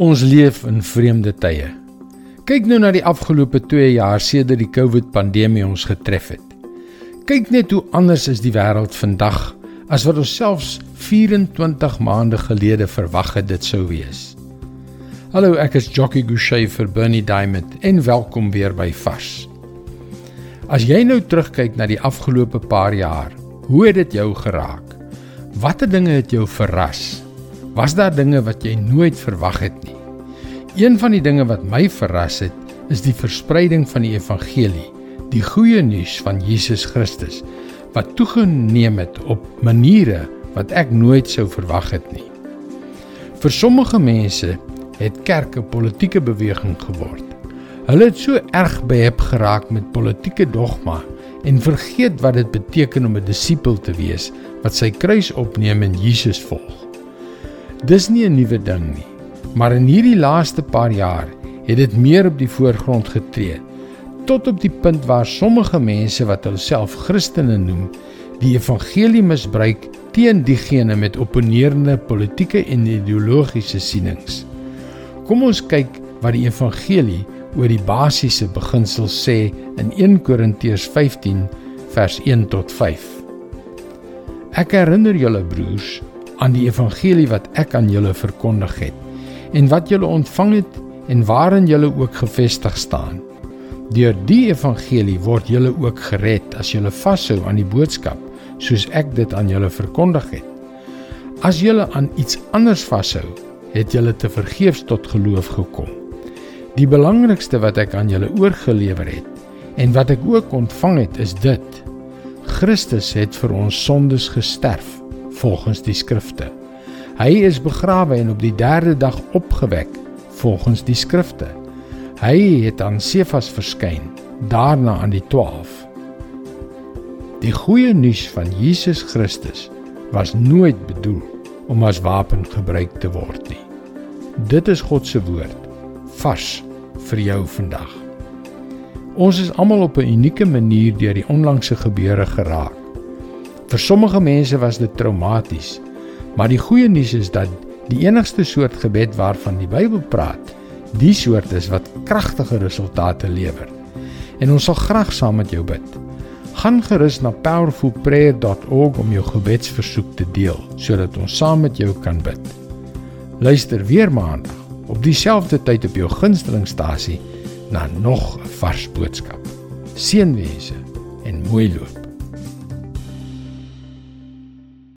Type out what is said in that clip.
Ons leef in vreemde tye. Kyk nou na die afgelope 2 jaar sedert die COVID-pandemie ons getref het. Kyk net hoe anders is die wêreld vandag as wat ons selfs 24 maande gelede verwag het dit sou wees. Hallo, ek is Jockey Gouchee vir Bernie Diamond en welkom weer by Vars. As jy nou terugkyk na die afgelope paar jaar, hoe het dit jou geraak? Watter dinge het jou verras? Was daar dinge wat jy nooit verwag het nie? Een van die dinge wat my verras het, is die verspreiding van die evangelie, die goeie nuus van Jesus Christus wat toegeneem het op maniere wat ek nooit sou verwag het nie. Vir sommige mense het kerk 'n politieke beweging geword. Hulle het so erg behep geraak met politieke dogma en vergeet wat dit beteken om 'n disipel te wees wat sy kruis opneem en Jesus volg. Dis nie 'n nuwe ding nie, maar in hierdie laaste paar jaar het dit meer op die voorgrond getree tot op die punt waar sommige mense wat hulself Christene noem, die evangelie misbruik teen diegene met opponerende politieke en ideologiese sienings. Kom ons kyk wat die evangelie oor die basiese beginsels sê in 1 Korintiërs 15 vers 1 tot 5. Ek herinner julle broers aan die evangelie wat ek aan julle verkondig het en wat julle ontvang het en waarin julle ook gefestig staan. Deur die evangelie word julle ook gered as julle vashou aan die boodskap soos ek dit aan julle verkondig het. As julle aan iets anders vashou, het julle te vergeefs tot geloof gekom. Die belangrikste wat ek aan julle oorgelewer het en wat ek ook ontvang het, is dit: Christus het vir ons sondes gesterf volgens die skrifte. Hy is begrawe en op die 3de dag opgewek volgens die skrifte. Hy het aan Sefas verskyn, daarna aan die 12. Die goeie nuus van Jesus Christus was nooit bedoel om as wapen gebruik te word nie. Dit is God se woord vars vir jou vandag. Ons is almal op 'n unieke manier deur die onlangse gebeure geraak. Vir sommige mense was dit traumaties. Maar die goeie nuus is dat die enigste soort gebed waarvan die Bybel praat, die soort is wat kragtige resultate lewer. En ons sal graag saam met jou bid. Gaan gerus na powerfulprayer.org om jou gebedsversoek te deel sodat ons saam met jou kan bid. Luister weer maandag op dieselfde tyd op jou gunstelingstasie na nog 'n vars boodskap. Seënwense en mooi loop.